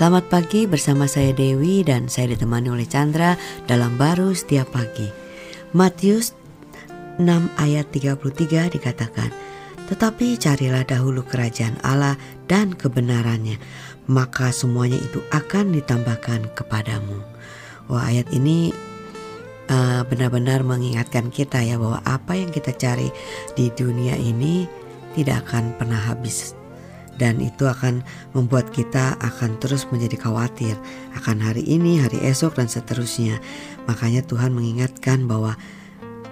Selamat pagi bersama saya Dewi dan saya ditemani oleh Chandra dalam baru setiap pagi. Matius 6 ayat 33 dikatakan, Tetapi carilah dahulu kerajaan Allah dan kebenarannya, maka semuanya itu akan ditambahkan kepadamu. Wah ayat ini uh, benar-benar mengingatkan kita ya bahwa apa yang kita cari di dunia ini tidak akan pernah habis dan itu akan membuat kita akan terus menjadi khawatir akan hari ini, hari esok dan seterusnya. Makanya Tuhan mengingatkan bahwa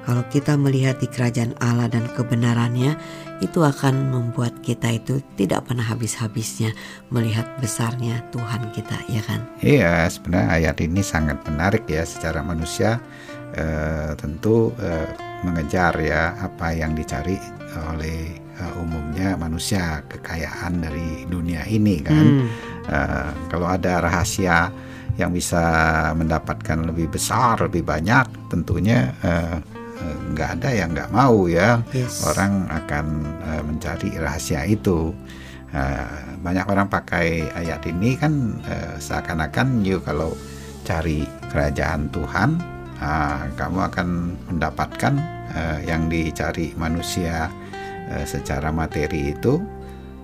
kalau kita melihat di kerajaan Allah dan kebenarannya itu akan membuat kita itu tidak pernah habis-habisnya melihat besarnya Tuhan kita ya kan iya sebenarnya ayat ini sangat menarik ya secara manusia eh, tentu eh, mengejar ya apa yang dicari oleh uh, umumnya manusia kekayaan dari dunia ini kan hmm. uh, kalau ada rahasia yang bisa mendapatkan lebih besar lebih banyak tentunya uh, nggak ada yang nggak mau ya yes. orang akan uh, mencari rahasia itu uh, banyak orang pakai ayat ini kan uh, seakan-akan yuk kalau cari kerajaan Tuhan uh, kamu akan mendapatkan uh, yang dicari manusia Eh, secara materi itu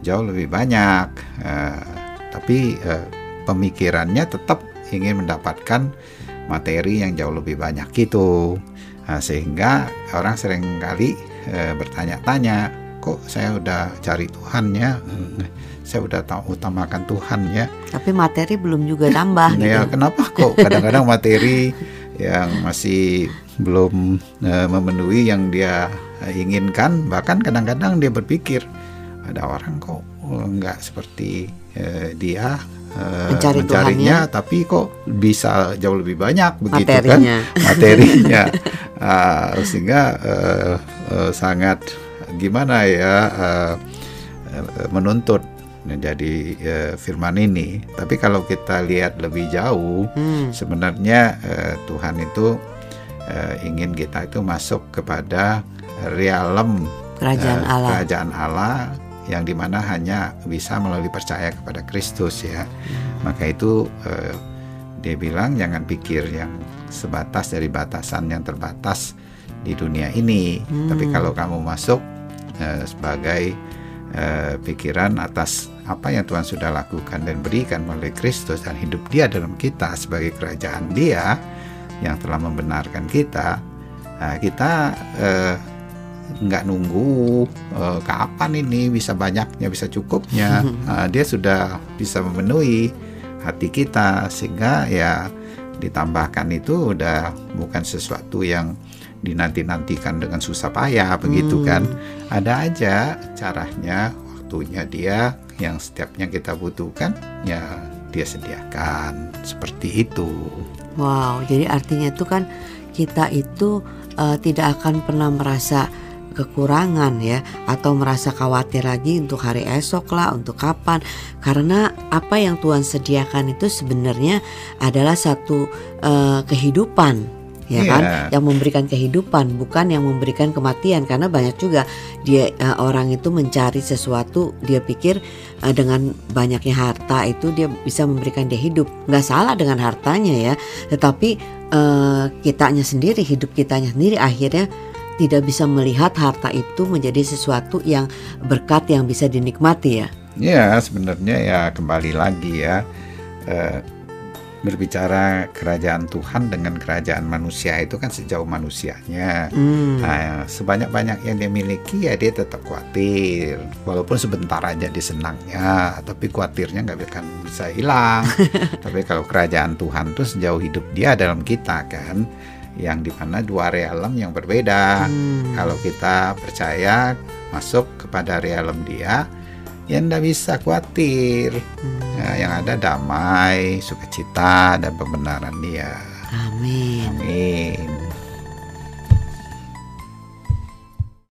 jauh lebih banyak, uh, tapi uh, pemikirannya tetap ingin mendapatkan materi yang jauh lebih banyak itu, uh, sehingga orang sering kali bertanya-tanya, kok saya udah cari Tuhan ya, saya udah tahu utamakan Tuhan ya, tapi materi belum juga tambah. ya gitu. kenapa kok? Kadang-kadang materi yang masih belum uh, memenuhi yang dia inginkan bahkan kadang-kadang dia berpikir ada orang kok nggak seperti uh, dia uh, Mencari mencarinya Tuhannya. tapi kok bisa jauh lebih banyak begitu kan? materinya. kan materinya uh, sehingga uh, uh, sangat gimana ya uh, menuntut menjadi uh, firman ini tapi kalau kita lihat lebih jauh hmm. sebenarnya uh, Tuhan itu uh, ingin kita itu masuk kepada realem kerajaan uh, Allah. Kerajaan Allah yang di mana hanya bisa melalui percaya kepada Kristus ya. Hmm. Maka itu uh, dia bilang jangan pikir yang sebatas dari batasan yang terbatas di dunia ini, hmm. tapi kalau kamu masuk uh, sebagai pikiran atas apa yang Tuhan sudah lakukan dan berikan melalui Kristus dan hidup Dia dalam kita sebagai kerajaan Dia yang telah membenarkan kita, nah, kita uh, nggak nunggu uh, kapan ini bisa banyaknya bisa cukupnya uh, dia sudah bisa memenuhi hati kita sehingga ya ditambahkan itu udah bukan sesuatu yang dinanti-nantikan dengan susah payah begitu hmm. kan ada aja caranya waktunya dia yang setiapnya kita butuhkan ya dia sediakan. Seperti itu. Wow jadi artinya itu kan kita itu uh, tidak akan pernah merasa kekurangan ya atau merasa khawatir lagi untuk hari esok lah untuk kapan. Karena apa yang Tuhan sediakan itu sebenarnya adalah satu uh, kehidupan ya yeah. kan yang memberikan kehidupan bukan yang memberikan kematian karena banyak juga dia uh, orang itu mencari sesuatu dia pikir uh, dengan banyaknya harta itu dia bisa memberikan dia hidup nggak salah dengan hartanya ya tetapi uh, kitanya sendiri hidup kitanya sendiri akhirnya tidak bisa melihat harta itu menjadi sesuatu yang berkat yang bisa dinikmati ya. Ya sebenarnya ya kembali lagi ya eh, berbicara kerajaan Tuhan dengan kerajaan manusia itu kan sejauh manusianya. Hmm. Nah, sebanyak-banyak yang dia miliki ya dia tetap khawatir. Walaupun sebentar aja disenangnya, tapi khawatirnya nggak akan bisa hilang. tapi kalau kerajaan Tuhan tuh sejauh hidup dia dalam kita kan yang di mana dua realem yang berbeda. Hmm. Kalau kita percaya masuk kepada realem dia, ya tidak bisa khawatir. Hmm. Ya, yang ada damai, sukacita dan pembenaran dia. Amin. Amin.